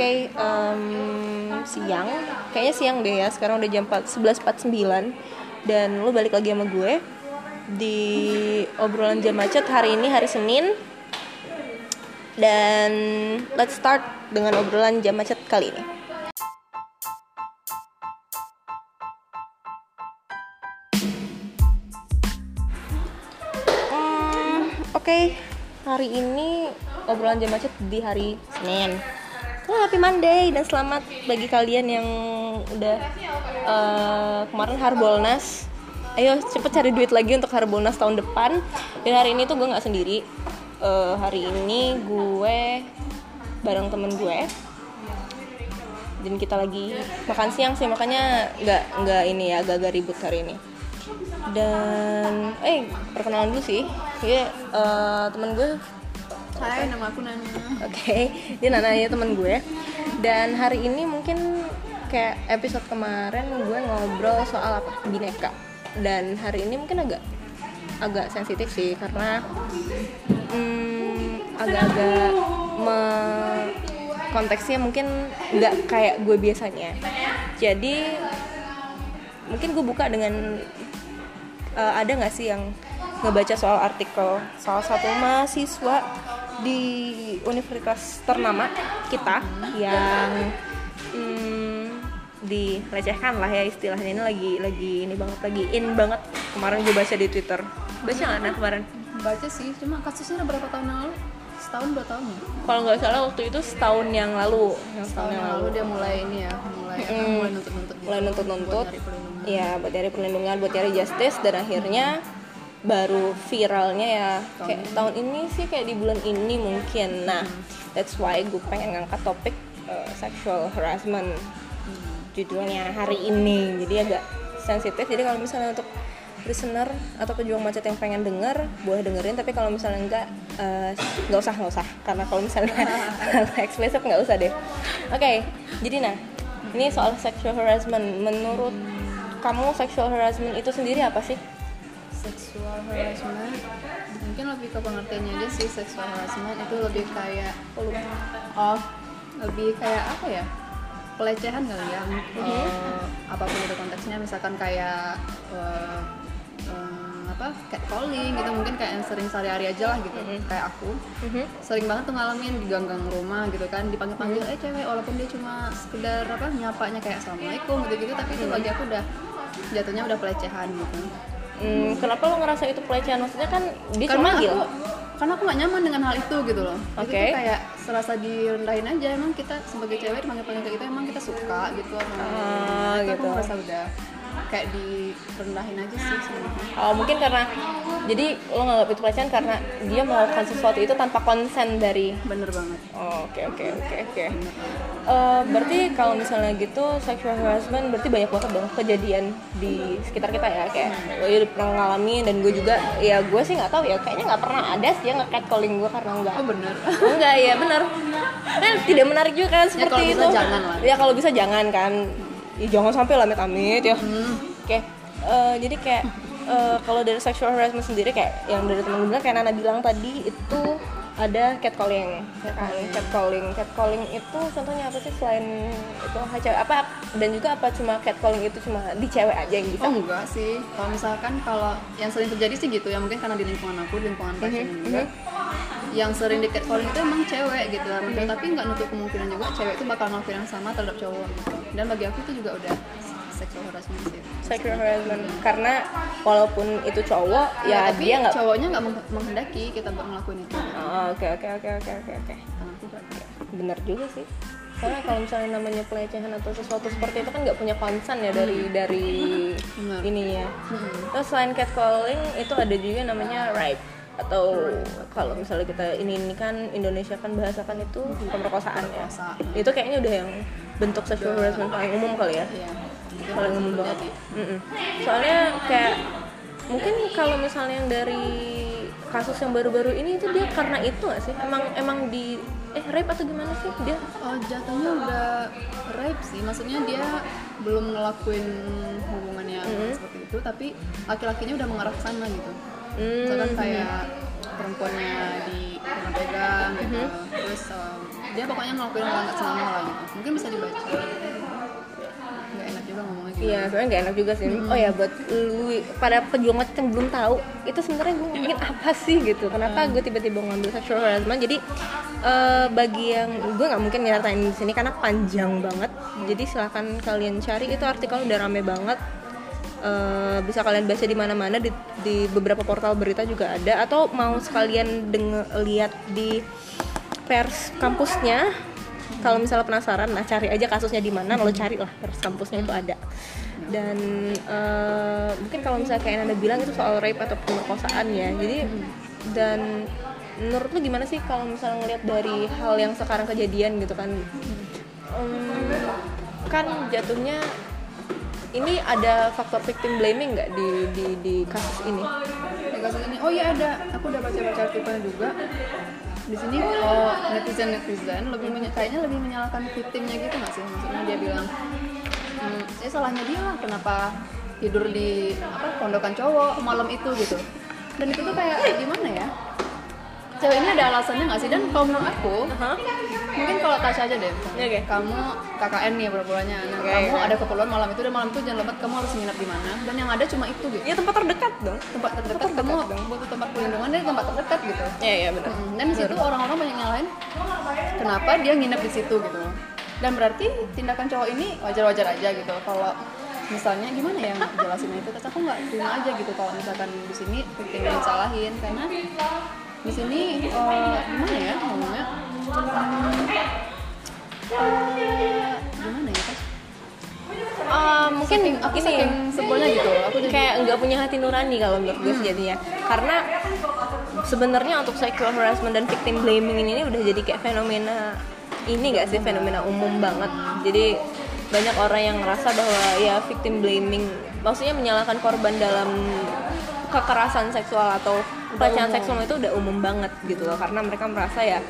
Oke, em, siang, kayaknya siang deh ya. Sekarang udah jam 4, 11.49 dan lu balik lagi sama gue di obrolan jam macet hari ini hari Senin. Dan let's start dengan obrolan jam macet kali ini. Hmm, Oke, hari ini obrolan jam macet di hari Senin. Selamat Happy Monday dan selamat bagi kalian yang udah eh, kemarin Harbolnas. Ayo cepet cari duit lagi untuk Harbolnas tahun depan. Dan hari ini tuh gue nggak sendiri. Eh, hari ini gue bareng temen gue. Dan kita lagi makan siang sih makanya nggak nggak ini ya agak-agak ribut hari ini dan eh perkenalan dulu sih dia eh, temen gue Hai, nama aku Nana. oke dia Nana ya temen gue. Dan hari ini mungkin kayak episode kemarin gue ngobrol soal apa? Bineka. Dan hari ini mungkin agak agak sensitif sih karena hmm, agak-agak me- konteksnya mungkin nggak kayak gue biasanya. Jadi mungkin gue buka dengan eh, ada nggak sih yang ngebaca soal artikel? Salah satu mahasiswa di universitas ternama kita yang hmm, dilecehkan lah ya istilahnya ini lagi lagi ini banget lagi in banget kemarin gue baca di twitter baca nggak nah kemarin Baca sih, cuma kasusnya berapa tahun yang lalu? Setahun, dua tahun ya? kalau nggak salah waktu itu setahun yang lalu yang setahun Setahun yang lalu lalu dia mulai ini ya, mulai Mm. mulai nuntut-nuntut gitu. mulai nyari perlindungan. ya buat cari perlindungan buat cari justice dan akhirnya baru viralnya ya. Kayak tahun ini sih kayak di bulan ini mungkin. Nah that's why gue pengen ngangkat topik uh, sexual harassment judulnya hari ini. Jadi agak sensitif. Jadi kalau misalnya untuk listener atau pejuang macet yang pengen denger boleh dengerin. Tapi kalau misalnya enggak eh, nggak usah nggak usah. Karena kalau misalnya eksplisit nggak usah deh. Oke jadi nah ini soal sexual harassment. Menurut kamu sexual harassment itu sendiri apa sih Sexual harassment. Mungkin lebih ke pengertiannya aja sih sexual harassment itu lebih kayak oh lebih kayak apa ya? Pelecehan kali ya. Eh, apa pun itu konteksnya misalkan kayak eh, apa catcalling gitu mungkin kayak yang sering sehari-hari aja lah gitu kayak aku. Mhm. sering banget tuh ngalamin di gang-gang rumah gitu kan dipanggil-panggil eh cewek walaupun dia cuma sekedar apa nyapanya kayak assalamualaikum gitu-gitu tapi itu bagi aku udah jatuhnya udah pelecehan gitu Hmm, kenapa lo ngerasa itu pelecehan? Maksudnya kan dia cuma karena manggil? aku karena aku nggak nyaman dengan hal itu gitu loh. Itu Oke. tuh kayak serasa direndahin aja. Emang kita sebagai cewek dipanggil-panggil kayak gitu emang kita suka gitu Ah, Itu aku gitu. merasa udah kayak direndahin aja sih sebenarnya Oh, mungkin karena jadi lo nganggap itu pelecehan karena dia melakukan sesuatu itu tanpa konsen dari bener banget. Oh, Oke oke oke oke. Eh, Berarti kalau misalnya gitu sexual harassment berarti banyak banget dong kejadian di sekitar kita ya kayak lo udah pernah ngalamin dan gue juga ya gue sih nggak tahu ya kayaknya nggak pernah ada sih yang nge calling gue karena nggak. Oh bener. Enggak ya benar kan tidak menarik juga kan seperti kalau bisa itu. jangan lah. ya kalau bisa jangan kan ya, jangan sampai lah amit-amit ya Hmm. oke eh, jadi kayak eh, kalau dari sexual harassment sendiri kayak yang dari temen gue bilang kayak Nana bilang tadi itu ada catcalling ya kan? Catcalling. Catcalling itu contohnya apa sih selain itu cewek? Apa dan juga apa cuma catcalling itu cuma di cewek aja yang bisa? Oh enggak sih, kalau misalkan kalau yang sering terjadi sih gitu ya mungkin karena di lingkungan aku, di lingkungan passion Mhm, juga. Yang sering di catcalling itu emang cewek gitu lah. Mhm. Tapi nggak nutup kemungkinan juga cewek itu bakal ngelakuin yang sama terhadap cowok gitu. Dan bagi aku itu juga udah sexual harassment sih. Sexual harassment karena walaupun itu cowok ya, tapi dia nggak cowoknya nggak meng- menghendaki kita buat ngelakuin itu. Oh, oke oke oke oke oke oke. Karena nggak- bener juga sih. Soalnya kalau misalnya namanya pelecehan atau sesuatu seperti itu kan nggak punya konsen ya dari dari Benar. ininya Hmm. terus selain catcalling itu ada juga namanya rape. Atau kalau misalnya kita ini ini kan Indonesia kan bahasakan itu pemerkosaan ya. Itu kayaknya udah yang bentuk sexual harassment paling umum kali ya. Iya, paling umum banget Mm-mm. soalnya kayak mungkin kalau misalnya yang dari kasus yang baru-baru ini itu dia karena itu nggak sih? Emang emang di eh rape atau gimana sih dia? Oh jatuhnya udah rape sih, maksudnya dia belum ngelakuin hubungan yang Mhm. seperti itu, tapi laki-lakinya udah mengarah ke sana gitu. Hmm. Misalkan kayak perempuannya di pegang gitu. Terus um, dia pokoknya ngelakuin hal nggak senang lah gitu. Mungkin bisa dibaca Iya, sebenarnya gak enak juga sih. Oh ya, buat lu pada pejuang yang belum tahu, itu sebenarnya gue ngomongin apa sih gitu? Kenapa gue tiba-tiba ngambil sexual harassment? Jadi eh, bagi yang gue nggak mungkin nyeritain di sini karena panjang banget. Jadi silahkan kalian cari itu artikel udah rame banget. Eh, bisa kalian baca di mana-mana di, di beberapa portal berita juga ada atau mau sekalian denger lihat di pers kampusnya kalau misalnya penasaran nah cari aja kasusnya di mana lo cari lah pers kampusnya itu ada. Dan eh, mungkin kalau misalnya kayak anda bilang itu soal rape atau pemerkosaan ya. Jadi dan menurut lu gimana sih kalau misalnya ngelihat dari hal yang sekarang kejadian gitu kan? Em, kan jatuhnya ini ada faktor victim blaming nggak di, di di kasus ini? Di kasus ini? Oh iya ada. Aku udah baca baca artikelnya juga di sini oh netizen netizen lebih menye- kayaknya lebih menyalahkan victimnya gitu nggak sih? Maksudnya dia bilang hmm, ya salahnya dia lah kenapa tidur di apa pondokan cowok malam itu gitu. Dan itu tuh kayak gimana ya cewek ini ada alasannya nggak sih? Dan kalau menurut aku mungkin kalau Tasya aja deh misalnya. Oke. kamu KKN nih pura-puranya. Nah, Oke, kamu ada keperluan malam itu dan malam itu jangan lupa kamu harus nginep di mana. Dan yang ada cuma itu gitu. Ya tempat terdekat dong. Tempat terdekat kamu butuh tempat perlindungan dari tempat terdekat gitu. Ya ya benar Mm, dan di situ orang-orang banyak nyalain. Kenapa dia nginep di situ gitu? Dan berarti tindakan cowok ini wajar-wajar aja gitu. Kalau misalnya gimana ya jelasin itu? Terus aku nggak terima aja gitu kalau misalkan di sini yang disalahin. Karena di sini eh, gimana ya ngomongnya? Hmm, eh, gimana ya Tas? Eh, mungkin aku ini saking sebelnya gitu aku jadi kayak nggak punya hati nurani kalau menurut gue jadinya. Karena sebenarnya untuk sexual harassment dan victim blaming ini udah jadi kayak fenomena ini gak sih fenomena umum banget. Jadi banyak orang yang ngerasa bahwa ya victim blaming maksudnya menyalahkan korban dalam kekerasan seksual atau pelecehan seksual itu udah umum banget gitu loh karena mereka merasa ya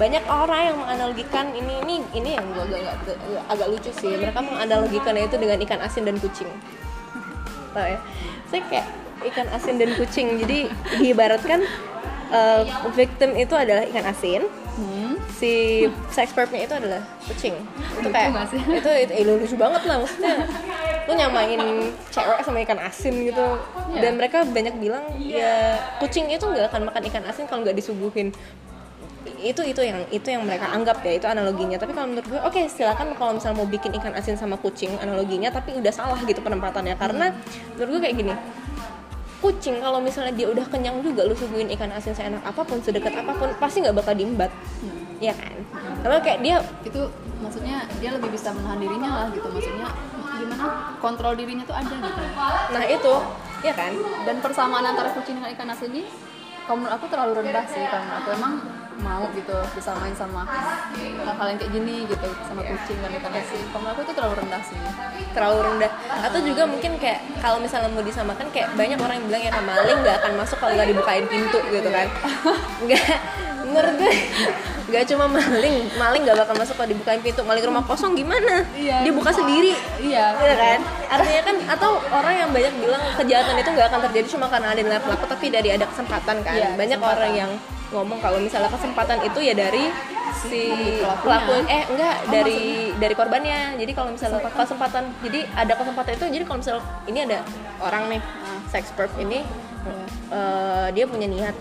banyak orang yang menganalogikan ini ini ini yang gue agak, agak, agak lucu sih. Mereka menganalogikan itu dengan ikan asin dan kucing. Tau ya? Saya kayak ikan asin dan kucing. Jadi diibaratkan uh, victim itu adalah ikan asin. Hmm, si sex perpnya itu adalah kucing. Itu kayak sih? itu itu eh, lucu banget lah maksudnya lu nyamain cewek sama ikan asin gitu. Iya. dan mereka banyak bilang ya kucing itu nggak akan makan ikan asin kalau nggak disuguhin. Itu itu yang itu yang mereka anggap ya itu analoginya. Tapi kalau menurut gue oke silakan kalau misalnya mau bikin ikan asin sama kucing analoginya tapi udah salah gitu penempatannya. Karena menurut gue kayak gini kucing kalau misalnya dia udah kenyang juga lu suguhin ikan asin seenak apa pun sedekat apa pun pasti nggak bakal diembat Iya kan? Kalau kayak dia itu maksudnya dia lebih bisa menahan dirinya lah gitu. Maksudnya gimana kontrol dirinya tuh ada gitu. Nah itu. Ya kan? Dan persamaan antara kucing dengan ikan asin ini kalau menurut aku terlalu rendah sih karena aku emang mau gitu disamain sama hal-hal yang kayak gini gitu sama kucing dan ikan asin. Kalau menurut aku itu terlalu rendah sih. Terlalu rendah. Atau juga mungkin kayak kalau misalnya mau disamakan kayak banyak orang yang bilang ya "Ah, maling nggak akan masuk kalau nggak dibukain pintu gitu kan. Nggak menurut gue nggak cuma maling maling nggak bakal masuk kalau dibukain pintu maling rumah kosong gimana Iya. dia buka sendiri iya Iya kan? Artinya kan atau orang yang banyak bilang kejahatan itu nggak akan terjadi cuma karena ada nilai pelaku tapi dari ada kesempatan kan. Iya, banyak kesempatan. orang yang ngomong kalau misalnya kesempatan itu ya dari si pelaku eh enggak Oh, dari dari korbannya. Jadi kalau misalnya kesempatan. jadi ada kesempatan itu jadi kalau misalnya ini ada orang nih Ah. sex perp ini eh, dia punya niat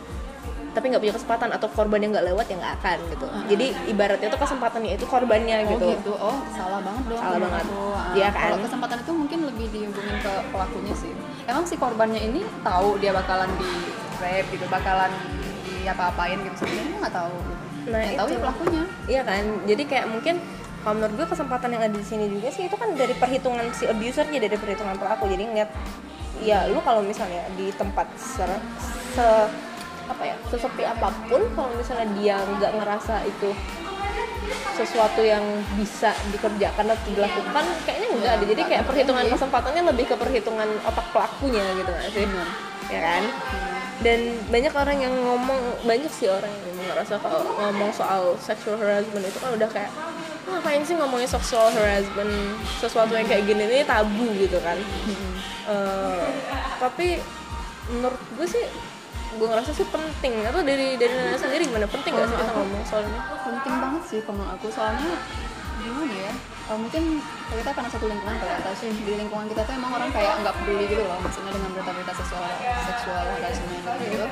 tapi nggak punya kesempatan atau korban yang nggak lewat ya nggak akan gitu. Jadi ibaratnya itu kesempatannya itu korbannya Oh gitu. gitu. Oh, salah banget dong. Salah menurut banget. aku. Ah, Iya kan? Kalau kesempatan itu mungkin lebih dihubungin ke pelakunya sih. Emang si korbannya ini tahu dia bakalan di rape gitu, bakalan di apa-apain gitu sebenarnya dia nggak tahu. Gitu. Nah, yang tahu itu. ya pelakunya. Iya kan, jadi kayak mungkin kalau menurut gue kesempatan yang ada di sini juga sih itu kan dari perhitungan si abusernya dari perhitungan pelaku jadi ngeliat ya lu kalau misalnya di tempat se, se- apa ya sesepi apa pun kalau misalnya dia nggak ngerasa itu sesuatu yang bisa dikerjakan atau dilakukan kayaknya enggak ada jadi kayak perhitungan kesempatannya lebih ke perhitungan otak pelakunya gitu nggak sih? Ya kan? Dan banyak orang yang ngomong banyak sih orang yang ngerasa kalau ngomong soal sexual harassment itu kan udah kayak "Ah, ngapain sih ngomongin sexual harassment? Sesuatu yang kayak gini ini tabu gitu kan. Eh, tapi menurut gue sih gue ngerasa sih penting. Atau dari dari Nana sendiri gimana? Penting gak sih kita ngomong soal ini? penting banget sih kalau menurut aku. Soalnya gimana ya? Oh, mungkin kita karena satu lingkungan kali atas sih. Di lingkungan kita tuh emang orang kayak nggak peduli gitu loh maksudnya dengan berita-berita seksual seksual harassment gitu.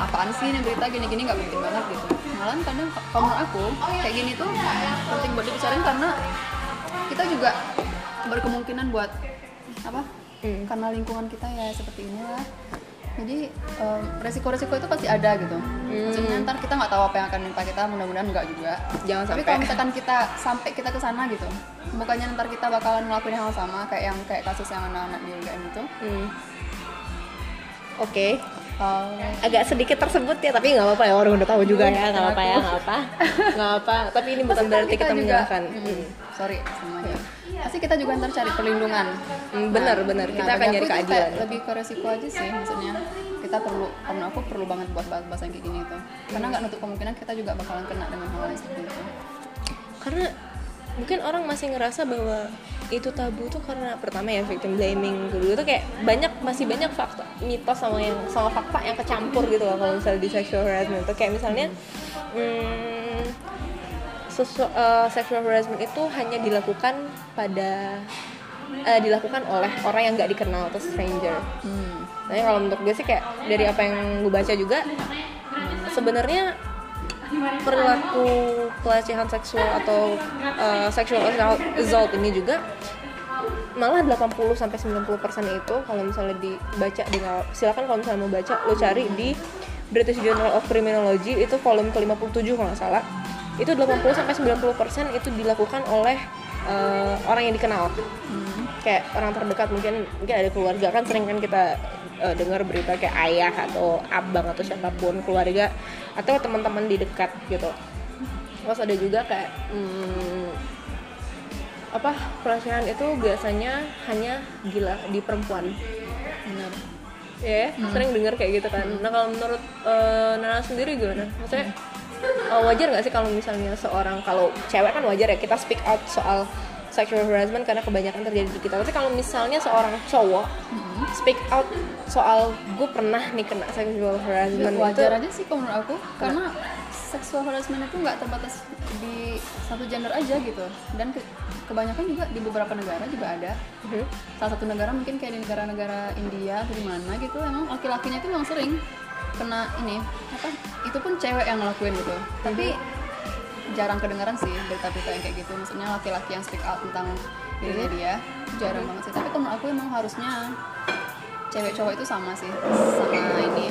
Apaan sih ini berita gini-gini nggak penting banget gitu. Malah kadang kalau menurut aku kayak gini tuh penting buat dibicarain karena kita juga berkemungkinan buat apa? Hmm. karena lingkungan kita ya seperti inilah jadi em, resiko-resiko itu pasti ada gitu. Maksudnya ntar kita nggak tahu apa yang akan menimpa kita mudah-mudahan enggak juga. Jangan tapi sampai. kalau misalkan kita sampai kita ke sana gitu bukannya ntar kita bakalan ngelakuin hal sama kayak yang kayak kasus yang anak-anak di UGM itu? Hmm. oke. Uh, agak sedikit tersebut ya tapi nggak apa-apa ya orang udah tahu juga ya nggak apa ya nggak apa. Nggak apa. Tapi ini bukan berarti kita juga- menyalahkan Hmm, Hmm. Sorry semuanya. Pasti kita juga ntar cari perlindungan. Hmm, benar benar kita Nah, akan nyari keadilan. lebih ke resiko aja sih maksudnya. Kita perlu karena aku perlu banget buat bahas-bahas yang kayak gini itu karena nggak nutup kemungkinan kita juga bakalan kena dengan hal yang seperti itu. Karena mungkin orang masih ngerasa bahwa itu tabu tuh karena pertama ya victim blaming kedua tuh kayak banyak masih banyak fakta mitos sama yang sama fakta yang kecampur gitu loh kalau misalnya di sexual harassment. Tuh kayak misalnya hmm, sesu- eh, sexual harassment itu hanya dilakukan pada eh, dilakukan oleh orang yang nggak dikenal atau stranger hmm. Nah, kalau menurut gue sih kayak dari apa yang gue baca juga sebenarnya perilaku pelecehan seksual atau uh, sexual assault, assault ini juga malah 80 sampai 90% itu kalau misalnya dibaca di silakan kalau misalnya mau baca lo cari di British Journal of Criminology itu volume ke-57 kalau nggak salah itu 80 sampai 90% itu dilakukan oleh uh, orang yang dikenal. Kayak orang terdekat mungkin mungkin ada keluarga. Kan sering kan kita uh, dengar berita kayak ayah atau abang atau siapa pun keluarga atau teman-teman di dekat gitu. Terus ada juga kayak hmm, apa pelecehan itu biasanya hanya gila di perempuan. Benar. Ya sering dengar kayak gitu kan. Nah kalau menurut uh, Nana sendiri gimana? Maksudnya uh, wajar nggak sih kalau misalnya seorang kalau cewek kan wajar ya kita speak out soal sexual harassment karena kebanyakan terjadi di kita. Tapi kalau misalnya seorang cowok speak out soal gue pernah nih kena sexual harassment itu wajar aja sih kalau menurut aku karena seksual harassment itu nggak terbatas di satu gender aja gitu. Dan kebanyakan juga di beberapa negara juga ada. Mhm. salah satu negara mungkin kayak di negara-negara India atau di mana gitu emang laki-lakinya itu memang sering kena ini apa itu pun cewek yang ngelakuin gitu. Tapi jarang kedengaran sih berita-berita yang kayak gitu. Maksudnya laki-laki yang speak out tentang dirinya dia jarang banget sih. Tapi kalau menurut aku emang harusnya cewek cowok itu sama sih. Sama ini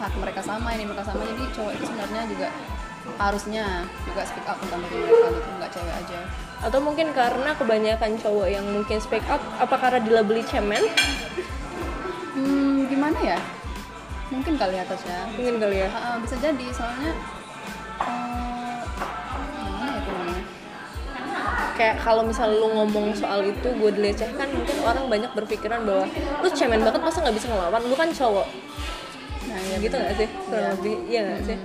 hak mereka sama ini mereka sama. Jadi cowok itu sebenarnya juga harusnya juga speak up tentang diri mereka gitu nggak cewek aja. Atau mungkin karena kebanyakan cowok yang mungkin speak out apa karena dilabeli cemen? Hmm gimana ya? Mungkin kali atasnya mungkin kali ya. Ah, bisa jadi soalnya eh, gimana ya kayak kalau misal lu ngomong soal itu gue dilecehkan mungkin orang banyak berpikiran bahwa lu cemen banget masa nggak bisa ngelawan? Lu kan cowok. Nah ya gitu nggak sih? Kurang lebih iya nggak sih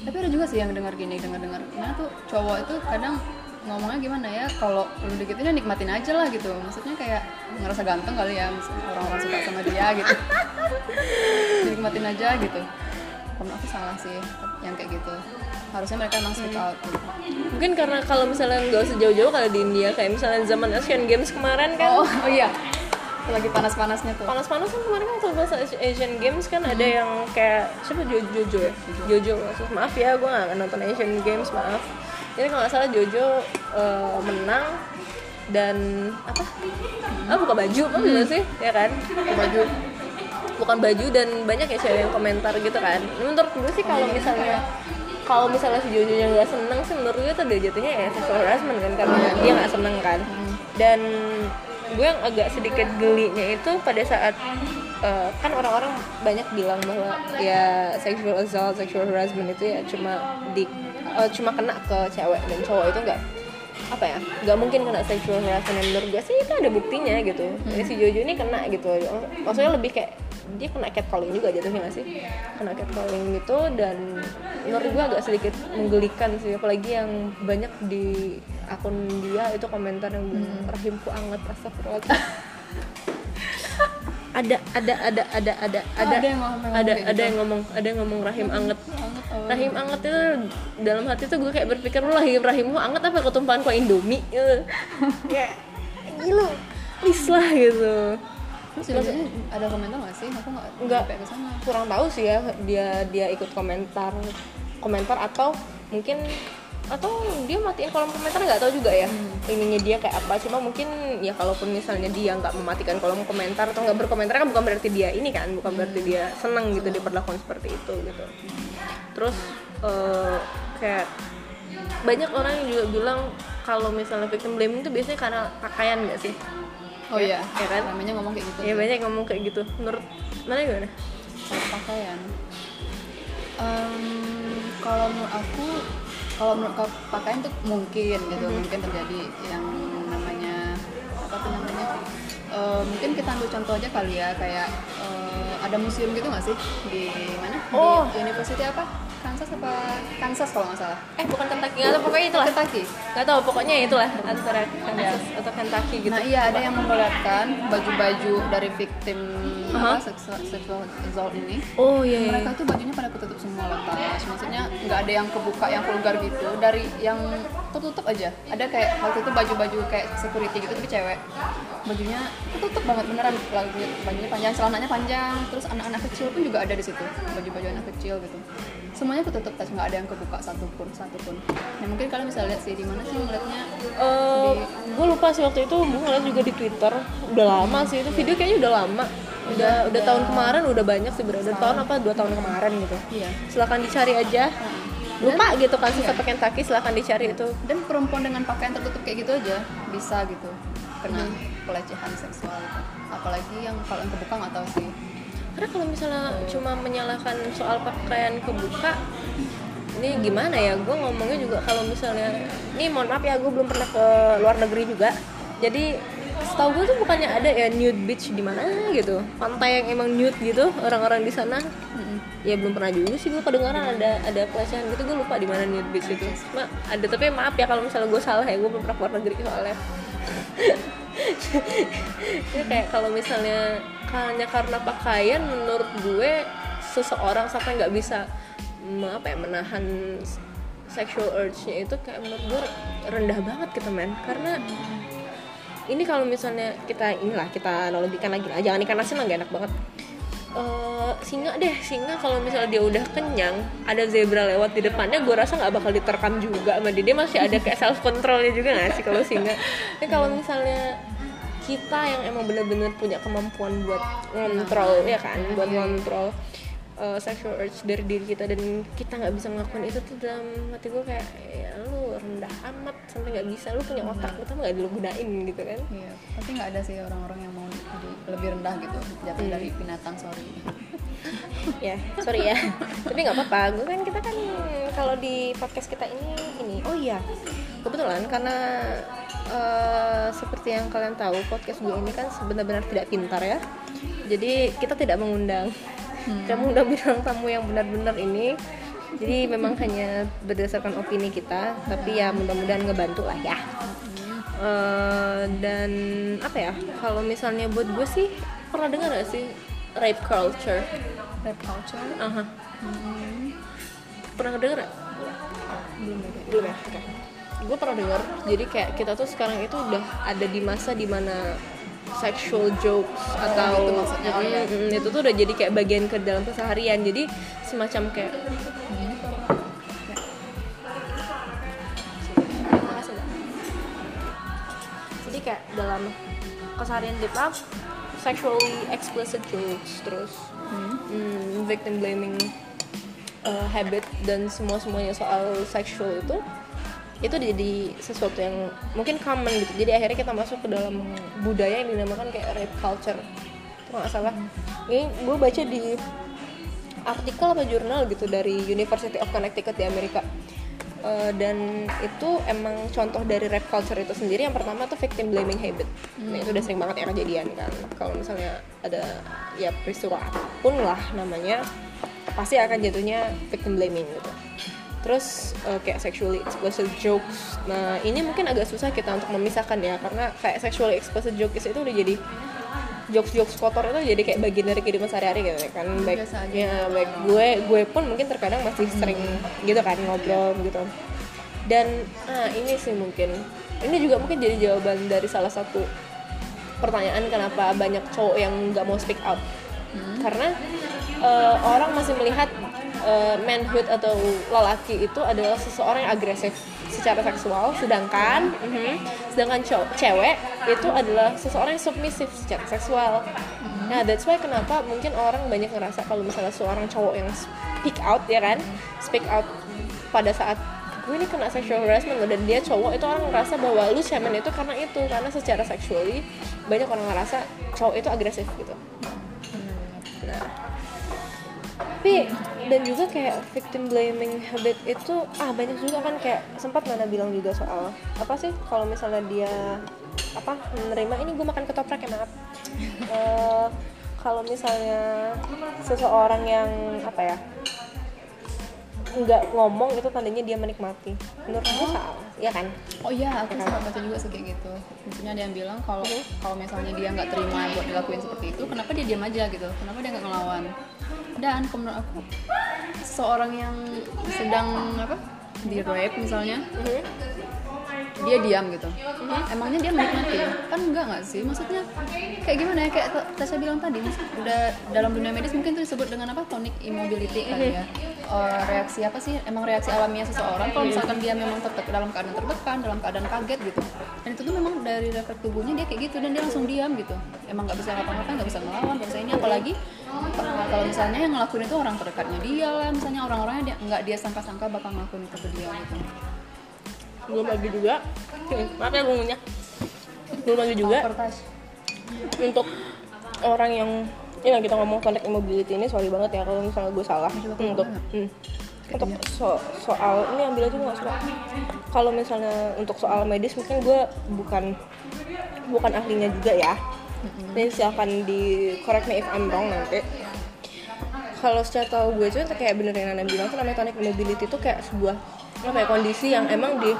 tapi ada juga sih yang dengar gini dengar dengar nah tuh cowok itu kadang ngomongnya gimana ya kalau lu digituin ya nikmatin aja lah gitu. Maksudnya kayak ngerasa ganteng kali ya orang-orang suka sama dia gitu. Dinikmatin aja gitu. Kalau aku salah sih yang kayak gitu. Harusnya mereka emang speak out gitu. mungkin karena kalau misalnya nggak usah jauh-jauh kalau di India kayak misalnya zaman Asian Games kemarin kan. Oh, oh iya lagi panas-panasnya tuh. Panas-panas kan kemarin kan waktu pas Asian Games kan ada yang kayak siapa? Jo- Jojo ya? Jojo. Maksud maaf ya gue nggak nonton Asian Games maaf. Jadi kalau nggak salah Jojo eh, menang dan apa? Ah buka baju apa gitu sih? Ya kan? Buka baju. Bukan baju dan banyak ya cewek yang komentar gitu kan. Menurut gue sih kalau misalnya kalau misalnya si Jojo nya nggak seneng sih menurut gue itu udah jatuhnya ya sexual harassment kan karena dia nggak seneng kan. Dan gue yang agak sedikit gelinya itu pada saat eh, kan orang-orang banyak bilang bahwa ya sexual assault, sexual harassment itu ya cuma di eh, cuma kena ke cewek dan cowok itu nggak apa ya nggak mungkin kena sexual harassment. Yang menurut gue sih itu ada buktinya gitu. Jadi si Jojo ini kena gitu. Maksudnya lebih kayak dia kena catcalling juga jatuhnya nggak sih? Kena catcalling gitu dan menurut gue agak sedikit menggelikan sih apalagi yang banyak di akun dia itu komentar yang bilang rahimku anget astagfirullahaladzim. Ada ada ada ada ada Oh, ada ada yang ngomong ada gitu. yang ngomong ada yang ngomong rahim anget. oh. rahim anget itu dalam hati tuh gue kayak berpikir lu rahim rahimmu anget apa ketumpahan kok indomie? Gitu. kayak gila. Please lah gitu Terus ada komentar nggak sih? Aku nggak Nggak. ke sana. kurang tahu sih ya dia dia ikut komentar komentar atau mungkin atau dia matiin kolom komentar nggak tahu juga ya ininya dia kayak apa cuma mungkin ya kalaupun misalnya dia nggak mematikan kolom komentar atau nggak berkomentar kan bukan berarti dia ini kan bukan berarti dia seneng gitu diperlakukan seperti itu gitu terus eh, kayak banyak orang yang juga bilang kalau misalnya victim blaming itu biasanya karena pakaian nggak sih Oh iya, ya kan? Namanya ngomong kayak gitu. ya banyak yang ngomong kayak gitu menurut mana gimana Soal pakaian. Em, kalau menurut aku, kalau menurut aku pakaian tuh mungkin gitu, mungkin terjadi yang namanya apa tuh namanya? Eh, mungkin kita ambil contoh aja kali ya, kayak eh, ada museum gitu nggak sih di mana? Oh. Di University apa? Kansas apa? Kansas kalau nggak salah. eh bukan Kentucky nggak tahu pokoknya itulah Kentucky. nggak tahu pokoknya itulah antara Kansas atau Kentucky gitu Nah iya ada yang memperlihatkan baju-baju dari victim Aha. apa sexual, assault ini. oh iya, iya. Mereka tuh bajunya pada ketutup semua lepas. Maksudnya nggak ada yang kebuka yang vulgar gitu. Dari yang tertutup aja. Ada kayak waktu itu baju-baju kayak security gitu tapi cewek. Bajunya ketutup banget beneran. Lagi bajunya panjang, celananya panjang. Terus anak-anak kecil pun juga ada di situ. Baju-baju anak kecil gitu. Semuanya ketutup tas nggak ada yang kebuka satupun satupun. Nah mungkin kalian bisa lihat sih di mana sih ngeliatnya? Eh, gue lupa sih waktu itu gue ngeliat juga di Twitter. Udah lama sih itu video kayaknya udah lama. Udah udah tahun kemarin udah banyak sih berada tahun apa dua tahun kemarin gitu. Iya. silakan dicari aja. Lupa gitu kan sisa pakai Kentucky silakan dicari itu. Dan perempuan dengan pakaian tertutup kayak gitu aja bisa gitu. Kena pelecehan seksual gitu. apalagi yang kalau yang kebuka nggak tahu sih karena kalau misalnya cuma menyalahkan soal pakaian kebuka ini gimana ya? Gue ngomongnya juga kalau misalnya ini mohon maaf ya gue belum pernah ke luar negeri juga. Jadi setahu gue tuh bukannya ada ya nude beach di mana gitu. Pantai yang emang nude gitu orang-orang di sana. Ya belum pernah juga sih gue kedengaran ada ada pelecehan gitu. Gue lupa di mana nude beach itu. Cuma ada tapi maaf ya kalau misalnya gue salah ya gue belum pernah keluar negeri soalnya ya kayak kalau misalnya hanya karena pakaian menurut gue seseorang sampai nggak bisa mm, apa ya menahan sexual urge-nya itu kayak menurut gue rendah banget gitu men. Karena ini kalau misalnya kita inilah kita analogikan lagi lah. Jangan ikan asin lah gak enak banget Eh, singa deh singa. Kalau misalnya dia udah kenyang ada zebra lewat di depannya gue rasa nggak bakal diterkam juga sama dia. Dia masih ada kayak self controlnya juga nggak sih kalau singa? Tapi kalau misalnya kita yang emang bener-bener punya kemampuan buat ngontrol ya kan? Buat ngontrol uh, sexual urge dari diri kita dan kita nggak bisa ngelakuin itu tuh dalam hati gue kayak ya lu rendah amat sampai nggak bisa lu punya otak lu tuh nggak dulu gunain gitu kan. Iya pasti nggak ada sih orang-orang yang mau jadi lebih rendah gitu jatuh dari binatang sorry. Ya sorry ya. Tapi nggak apa-apa gue kan kita kan kalau di podcast kita ini ini. Oh iya kebetulan karena eh, seperti yang kalian tahu podcast gue ini kan benar-benar tidak pintar ya. Jadi kita tidak mengundang tidak mengundang bintang tamu yang benar-benar ini. Jadi memang hanya berdasarkan opini kita tapi ya mudah-mudahan ngebantu lah ya. Eh, dan apa ya kalau misalnya buat gue sih pernah dengar gak sih rape culture? Rap culture? Aha. hmm, pernah denger gak? belum belum ya? Oke. Gue pernah dengar. Jadi kayak kita tuh sekarang itu udah ada di masa di mana sexual jokes atau gitu maksudnya, oh iya. Mm, mm, itu tuh udah jadi kayak bagian ke dalam keseharian. Jadi semacam kayak jadi kayak dalam keseharian kita sexually explicit jokes terus hmm, victim blaming uh, habit dan semua semuanya soal sexual itu itu jadi sesuatu yang mungkin common gitu. Jadi akhirnya kita masuk ke dalam budaya yang dinamakan kayak rape culture. Itu nggak salah. Ini gue baca di artikel apa jurnal gitu dari University of Connecticut di Amerika. Eh, dan itu emang contoh dari rape culture itu sendiri. Yang pertama tuh victim blaming habit. Nah, itu udah sering banget ya kejadian kan. Kalau misalnya ada ya peristiwa apa pun lah namanya pasti akan jatuhnya victim blaming gitu terus eh, kayak sexually explicit jokes. Nah ini mungkin agak susah kita untuk memisahkan ya karena kayak sexually explicit jokes itu udah jadi jokes jokes kotor itu jadi kayak bagian dari kehidupan sehari-hari gitu kan. Baik Biasa aja. ya baik gue gue pun mungkin terkadang masih sering gitu kan ngobrol gitu. Dan ah ini sih mungkin. Ini juga mungkin jadi jawaban dari salah satu pertanyaan kenapa banyak cowok yang nggak mau speak out karena eh, orang masih melihat eh, manhood atau lelaki itu adalah seseorang yang agresif secara seksual sedangkan mhm, sedangkan cowok cewek itu adalah seseorang yang submisif secara seksual. Nah that's why kenapa mungkin orang banyak ngerasa kalau misalnya seorang cowok yang speak out ya kan? Speak out pada saat gue ini kena sexual harassment loh dan dia cowok itu orang ngerasa bahwa lu cemen itu karena itu karena secara sexually banyak orang ngerasa cowok itu agresif gitu. Nah tapi dan juga kayak victim blaming habit itu ah banyak juga kan kayak sempat Nana bilang juga soal apa sih kalau misalnya dia apa menerima ini gue makan ketoprak ya maaf. Eh, kalau misalnya seseorang yang apa ya nggak ngomong itu tandanya dia menikmati menurut gue salah ya kan Oh iya, aku sempat baca juga sih kayak gitu. Maksudnya ada yang bilang kalau kalau misalnya dia nggak terima buat dilakuin seperti itu, kenapa dia diam aja gitu? Kenapa dia nggak ngelawan? Dan menurut aku, seorang yang sedang apa di rape misalnya, dia diam gitu. Emangnya dia menikmati? Kan enggak nggak sih? Maksudnya kayak gimana ya? Kayak Tasya bilang tadi, udah dalam dunia medis mungkin itu disebut dengan apa? Tonic immobility kali ya. Eh, reaksi apa sih? Emang reaksi alamiah seseorang kalau misalkan dia memang tertekan dalam keadaan tertekan, dalam keadaan kaget gitu. Dan itu tuh memang dari refleks tubuhnya dia kayak gitu dan dia langsung diam gitu. Emang nggak bisa ngapa-ngapain, nggak bisa ngelawan, ini apalagi kalau misalnya yang ngelakuin itu orang terdekatnya dia lah, misalnya orang-orangnya dia nggak dia sangka-sangka bakal ngelakuin itu ke dia gitu. Belum lagi juga. Maaf ya gue ngunyah. Belum lagi juga Kertas. untuk orang yang ini kita ngomong connect immobility ini sorry banget ya kalau misalnya gue salah. Untuk hmm, untuk so- soal ini ambil aja nggak suka. Kalau misalnya untuk soal medis mungkin gue bukan bukan ahlinya juga ya. Ini silahkan di correct me if I'm wrong nanti. Kalau secara tahu gue itu kayak bener yang Nana bilang tuh namanya tonic immobility itu kayak sebuah apa ya kondisi yang emang di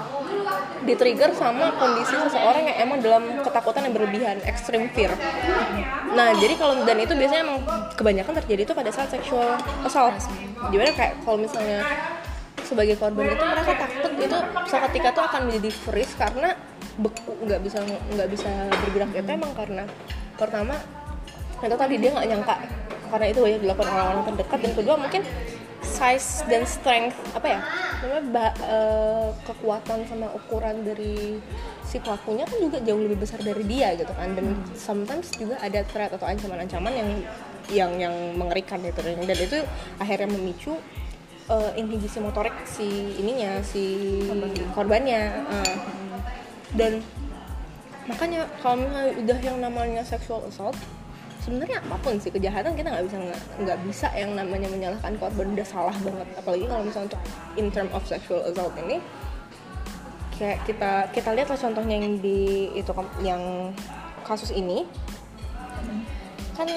di trigger sama kondisi seseorang yang emang dalam ketakutan yang berlebihan extreme fear. Nah jadi kalau dan itu biasanya emang kebanyakan terjadi itu pada saat sexual assault. Gimana kayak kalau misalnya sebagai korban itu merasa takut itu seketika tuh akan menjadi freeze karena beku nggak bisa nggak bisa bergerak. Itu emang karena pertama itu tadi dia nggak nyangka. Karena itu banyak dilakukan orang-orang terdekat. Dan kedua mungkin size dan strength apa ya? Namanya eh, kekuatan sama ukuran dari si pelakunya kan juga jauh lebih besar dari dia gitu kan. Dan sometimes juga ada threat atau ancaman-ancaman yang yang yang mengerikan gitu. Dan itu akhirnya memicu eh, inhibisi motorik si ininya si korbannya. Eh. dan makanya kalau udah yang namanya sexual assault sebenarnya apa pun sih kejahatan kita nggak bisa nggak bisa yang namanya menyalahkan korban udah salah banget. Apalagi kalau misalnya untuk in term of sexual assault ini kayak kita kita lihat lah contohnya yang di itu kam- yang kasus ini. Kan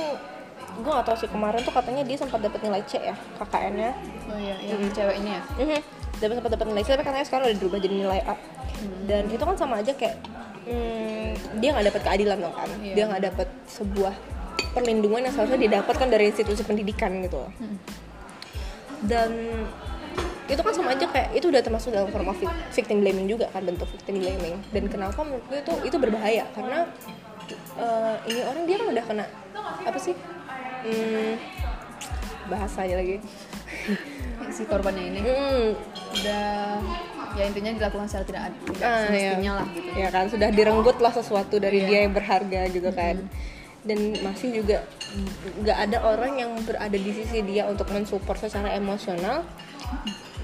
gue gak tau sih kemarin tuh katanya dia sempat dapat nilai C ya KKN-nya Oh iya, yang cewek ini ya. Mhm. dapat sempat dapat nilai C tapi katanya sekarang udah dirubah jadi nilai A. Dan itu kan sama aja kayak hmm, dia nggak dapat keadilan dong kan? Iya. dia nggak dapat sebuah perlindungan yang seharusnya didapatkan dari institusi pendidikan gitu. Loh. dan itu kan sama aja kayak itu udah termasuk dalam form of vic- victim blaming juga kan bentuk victim blaming. Dan kenapa menurut gue itu itu berbahaya? Karena eh, ini orang dia kan udah kena apa sih? Hmm, bahasanya lagi. Si korbannya ini. Hmm, udah ya intinya dilakukan secara tidak tidak Ah, semestinya iya. lah gitu. ya kan sudah direnggut lah sesuatu dari Iya. dia yang berharga gitu kan dan masih juga nggak ada orang yang berada di sisi dia untuk mensupport secara emosional.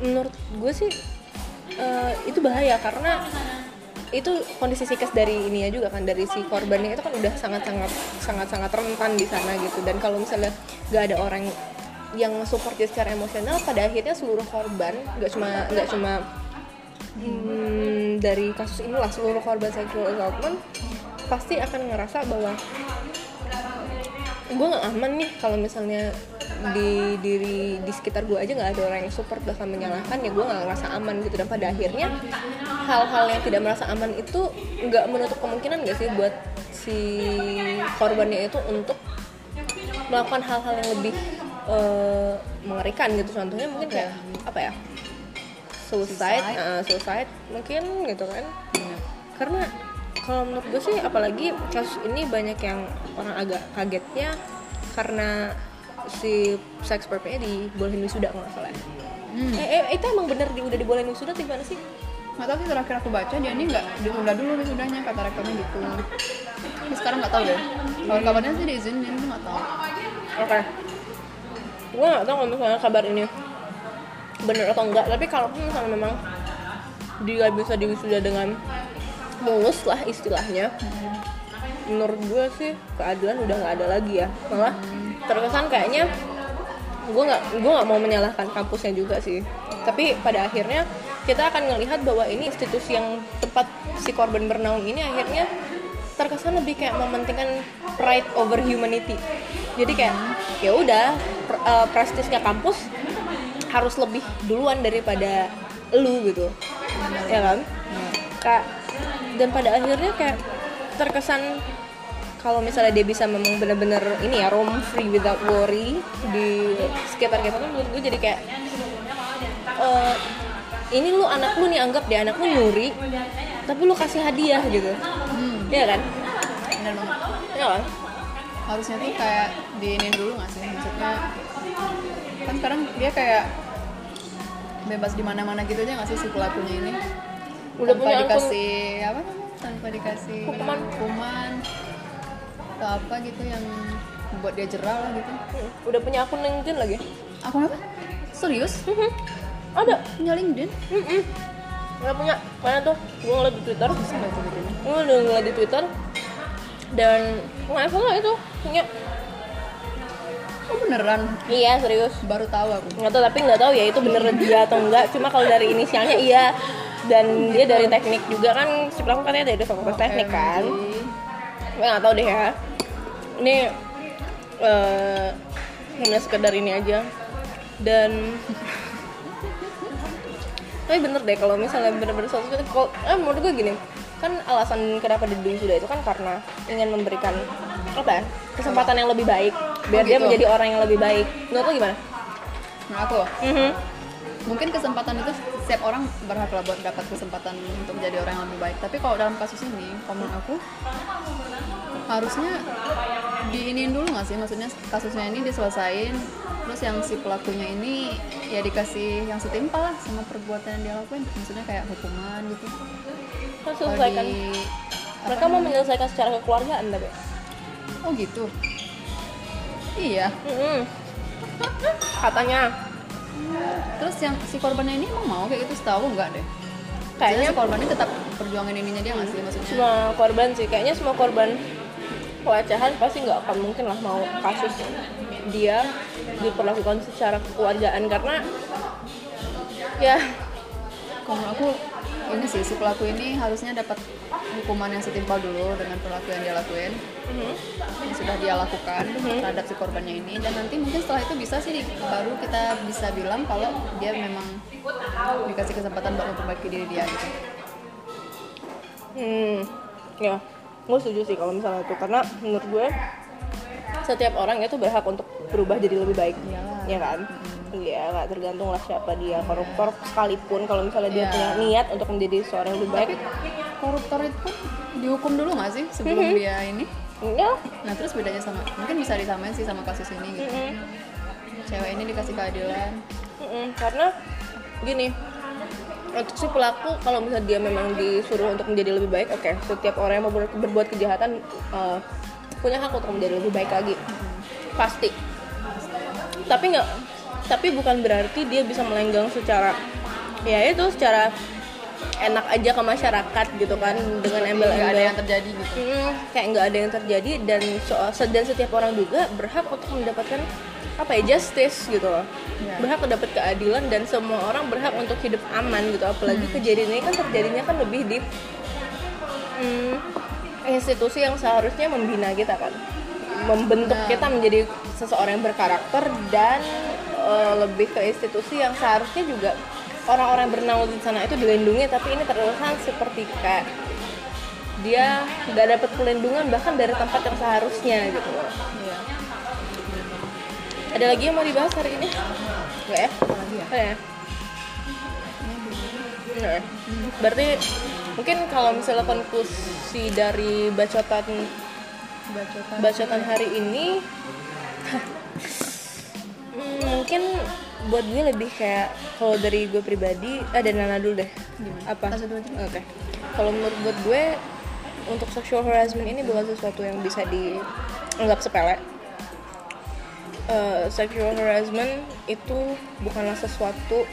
Menurut gue sih eh, itu bahaya karena itu kondisi psikis dari ininya juga kan dari si korbannya itu kan udah sangat sangat sangat sangat rentan di sana gitu. Dan kalau misalnya nggak ada orang yang support dia secara emosional pada akhirnya seluruh korban nggak cuma nggak cuma hmm, dari kasus inilah seluruh korban sexual assault pasti akan ngerasa bahwa gue nggak aman nih kalau misalnya di diri di sekitar gue aja nggak ada orang yang support bahkan menyalahkan ya gue nggak ngerasa aman gitu. Dan pada akhirnya hal-hal yang tidak merasa aman itu nggak menutup kemungkinan gak sih buat si korbannya itu untuk melakukan hal-hal yang lebih eh, mengerikan gitu. Contohnya mungkin kayak apa ya suicide Suicide. eh, suicide mungkin gitu kan. Karena kalau menurut gue sih apalagi kasus ini banyak yang orang agak kagetnya karena si seks perpetnya dibolehin wisuda kalau nggak salah. Hmm. eh, eh, itu emang bener di, udah dibolehin wisuda atau gimana sih? Nggak tahu sih terakhir aku baca dia ini nggak ditunda dulu wisudanya kata rektornya gitu. Tapi sekarang nggak tahu deh. Kalau kabarnya sih diizinin tuh nggak tahu. Oke. Gue gak tau kalau misalnya kabar ini bener atau enggak, tapi kalaupun misalnya memang dia bisa diwisuda dengan mulus lah istilahnya, menurut gue sih keadilan udah nggak ada lagi ya. Malah terkesan kayaknya gue nggak gue nggak mau menyalahkan kampusnya juga sih. Tapi pada akhirnya kita akan melihat bahwa ini institusi yang tempat si korban bernaung ini akhirnya terkesan lebih kayak mementingkan pride over humanity. Jadi kayak ya udah pr- eh, prestisnya kampus harus lebih duluan daripada lu gitu. Ya kan? Kak dan pada akhirnya kayak terkesan kalau misalnya dia bisa memang benar-benar ini ya roam free without worry di sekitar kita kan menurut gue jadi kayak eh, ini lu anak lu nih anggap dia anak lu nyuri tapi lu kasih hadiah gitu. Hmm, Iya kan? benar banget. Iya kan? harusnya tuh kayak diinin dulu nggak sih? Maksudnya kan sekarang dia kayak bebas di mana-mana gitu aja nggak sih si pelakunya ini Udah tanpa punya akun- dikasih apa namanya tanpa dikasih Hukuman. hukuman atau apa gitu yang buat dia jerah lah gitu Hmm, Udah punya akun LinkedIn lagi? aku apa serius Mhm. Ada. punya LinkedIn. Udah punya. Mana tuh? Gue ngeliat di Twitter. bisa nggak itu gitu Gue udah ngeliat di Twitter. Dan nggak itu punya. Oh beneran Iya serius. baru tahu aku Nggak tahu tapi nggak tahu ya itu bener dia atau enggak. Cuma kalau dari inisialnya iya. Dan dia dari teknik juga kan si pelaku katanya dari fakultas teknik kan. Gue nggak tahu deh ya. Ini eh hanya sekedar ini aja. Dan tapi bener deh kalau misalnya bener-bener suatu eh, menurut gue gini kan alasan kenapa dibeli sudah itu kan karena ingin memberikan apa ya kesempatan yang lebih baik biar Oh, dia gitu. menjadi orang yang lebih baik menurut lo gimana? Nah aku Mhm. mungkin kesempatan itu setiap orang berhak lah buat dapat kesempatan untuk menjadi orang yang lebih baik tapi kalau dalam kasus ini menurut aku harusnya diinin dulu nggak sih? Maksudnya kasusnya ini diselesain terus yang si pelakunya ini ya dikasih yang setimpal lah sama perbuatan yang dia lakuin. Maksudnya kayak hukuman gitu. Kalau selesaikan? di mereka mau menyelesaikan secara kekeluargaan tapi oh gitu? Iya. Katanya. Terus yang si korbannya ini emang mau kayak gitu? Setahu nggak deh. Kayaknya Kayaknya si korbannya tetap perjuangan ininya dia nggak sih maksudnya? semua korban sih. Kayaknya semua korban pelecehan pasti nggak akan mungkin lah mau kasus dia diperlakukan secara kekeluargaan karena ya kalau aku ini sih si pelaku ini harusnya dapat hukuman yang setimpal dulu dengan perilaku yang dia lakuin. Mhm. yang sudah dia lakukan terhadap si korbannya ini. Dan nanti mungkin setelah itu bisa sih baru kita bisa bilang kalau dia memang dikasih kesempatan buat memperbaiki diri dia gitu. Hmm ya gue setuju sih kalau misalnya itu karena menurut gue setiap orang itu berhak untuk berubah jadi lebih baik. Iyalah. ya kan? Iya, nggak tergantung lah siapa dia koruptor sekalipun. Kalau misalnya dia Iya. punya niat untuk menjadi seorang yang lebih baik. Tapi koruptor itu pun dihukum dulu nggak sih sebelum dia ini? Ya nah terus bedanya sama mungkin bisa disamain sih sama kasus ini gitu. Mhm. cewek ini dikasih keadilan. Mm-mm, karena gini untuk si pelaku kalau misalnya dia memang disuruh untuk menjadi lebih baik oke. Setiap orang yang mau ber- berbuat kejahatan eh, punya hak untuk menjadi lebih baik lagi. Pasti. Tapi nggak tapi bukan berarti dia bisa melenggang secara ya itu secara enak aja ke masyarakat gitu kan dengan embel-embel. ada yang terjadi gitu. Hmm, kayak nggak ada yang terjadi dan soal dan setiap orang juga berhak untuk mendapatkan apa ya justice gitu loh. Ya. berhak mendapat keadilan dan semua orang berhak untuk hidup aman gitu. Apalagi kejadian ini kan terjadinya kan lebih di hmm, institusi yang seharusnya membina kita kan. Membentuk Nah. kita menjadi seseorang yang berkarakter dan eh, lebih ke institusi yang seharusnya juga orang-orang yang bernaung di sana itu dilindungi tapi ini terkesan seperti kayak dia nggak dapat perlindungan bahkan dari tempat yang seharusnya gitu. Loh iya. Ada lagi yang mau dibahas hari ini? Nggak ya? Ya? Nggak ya? Nggak ya? berarti mungkin kalau misalnya konklusi dari bacotan bacotan. bacotan hari ini hmm, mungkin buat gue lebih kayak kalau dari gue pribadi ada Nana dulu deh. Gimana? apa? Oke. Kalau menurut buat gue untuk sexual harassment ini bukan sesuatu yang bisa dianggap sepele. Eh, sexual harassment itu bukanlah sesuatu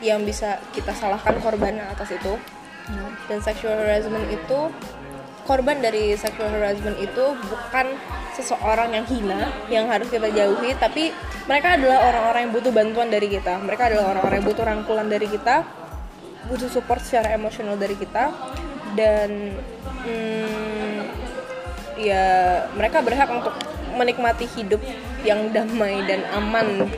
yang bisa kita salahkan korban atas itu. Nah, dan sexual harassment itu korban dari sexual harassment itu bukan seseorang yang hina yang harus kita jauhi tapi mereka adalah orang-orang yang butuh bantuan dari kita. Mereka adalah orang-orang yang butuh rangkulan dari kita butuh support secara emosional dari kita dan hmm, ya mereka berhak untuk menikmati hidup yang damai dan aman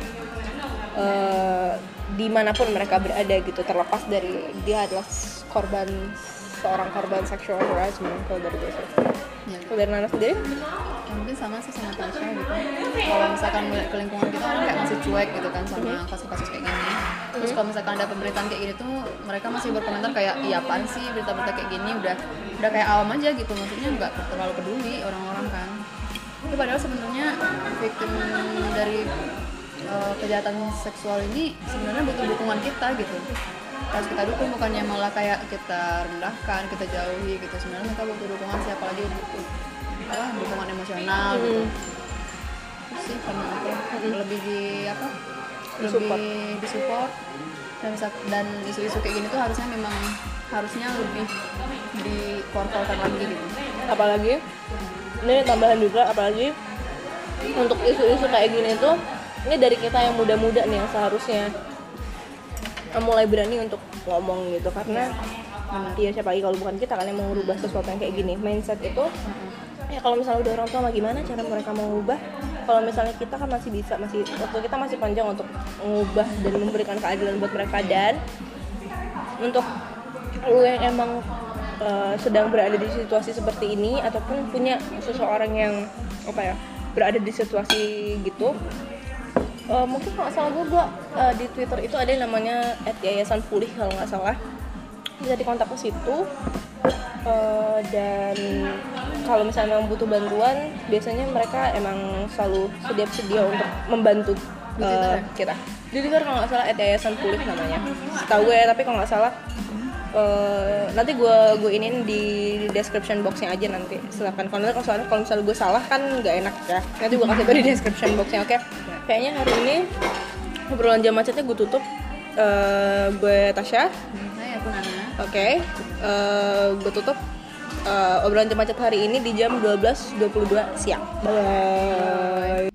eh, di mana pun mereka berada gitu. Terlepas dari dia adalah korban seorang korban sexual harassment kalau dari gue sih. ya, Kalau dari Nana sendiri? ya mungkin sama sih sama Tasya gitu. Kalau misalkan melihat ke lingkungan kita orang kayak masih cuek gitu kan sama kasus-kasus kayak gini. Terus kalau misalkan ada pemberitaan kayak gini tuh mereka masih berkomentar kayak iya apaan sih berita-berita kayak gini? Udah udah kayak awam aja gitu. Maksudnya nggak terlalu peduli orang-orang kan. Tapi padahal sebenarnya victim dari uh, kejahatan seksual ini sebenarnya butuh dukungan kita gitu harus kita dukung bukannya malah kayak kita rendahkan kita jauhi gitu. Sebenarnya mereka butuh dukungan siapa lagi butuh apa dukungan emosional gitu. Terus sih karena aku lebih di apa lebih Disupport. disupport. Dan dan isu-isu kayak gini tuh harusnya memang harusnya lebih dikorporkan lagi gitu. Apalagi ini tambahan juga apalagi untuk isu-isu kayak gini tuh ini dari kita yang muda-muda nih yang seharusnya mulai berani untuk ngomong gitu karena Iya siapa lagi kalau bukan kita kan yang mau merubah sesuatu yang kayak gini. Mindset itu ya kalau misalnya udah orang tua gimana cara mereka mengubah? Kalau misalnya kita kan masih bisa masih waktu kita masih panjang untuk mengubah dan memberikan keadilan buat mereka dan untuk lu yang emang uh, sedang berada di situasi seperti ini ataupun punya seseorang yang apa ya berada di situasi gitu uh, mungkin kalau salah gue gua, uh, di twitter itu ada yang namanya yayasan pulih kalau nggak salah. Bisa dikontak ke situ. Uh, dan kalau misalnya memang butuh bantuan biasanya mereka emang selalu sedia sedia untuk membantu uh, ya? kita. Di Twitter kalau nggak salah yayasan pulih namanya. Tahu gue tapi kalau nggak salah uh, nanti gue gue inin di description boxnya aja nanti. Silakan kalau kalau soalnya kalau misalnya gue salah kan nggak enak ya. Nanti gue kasih di description boxnya oke? Kayaknya hari ini obrolan jam macetnya gue tutup. Uh, gue Tasya. Hai aku Nana. Oke, eh, gue tutup. Eh, obrolan jam macet hari ini di jam 12.22 siang. Bye.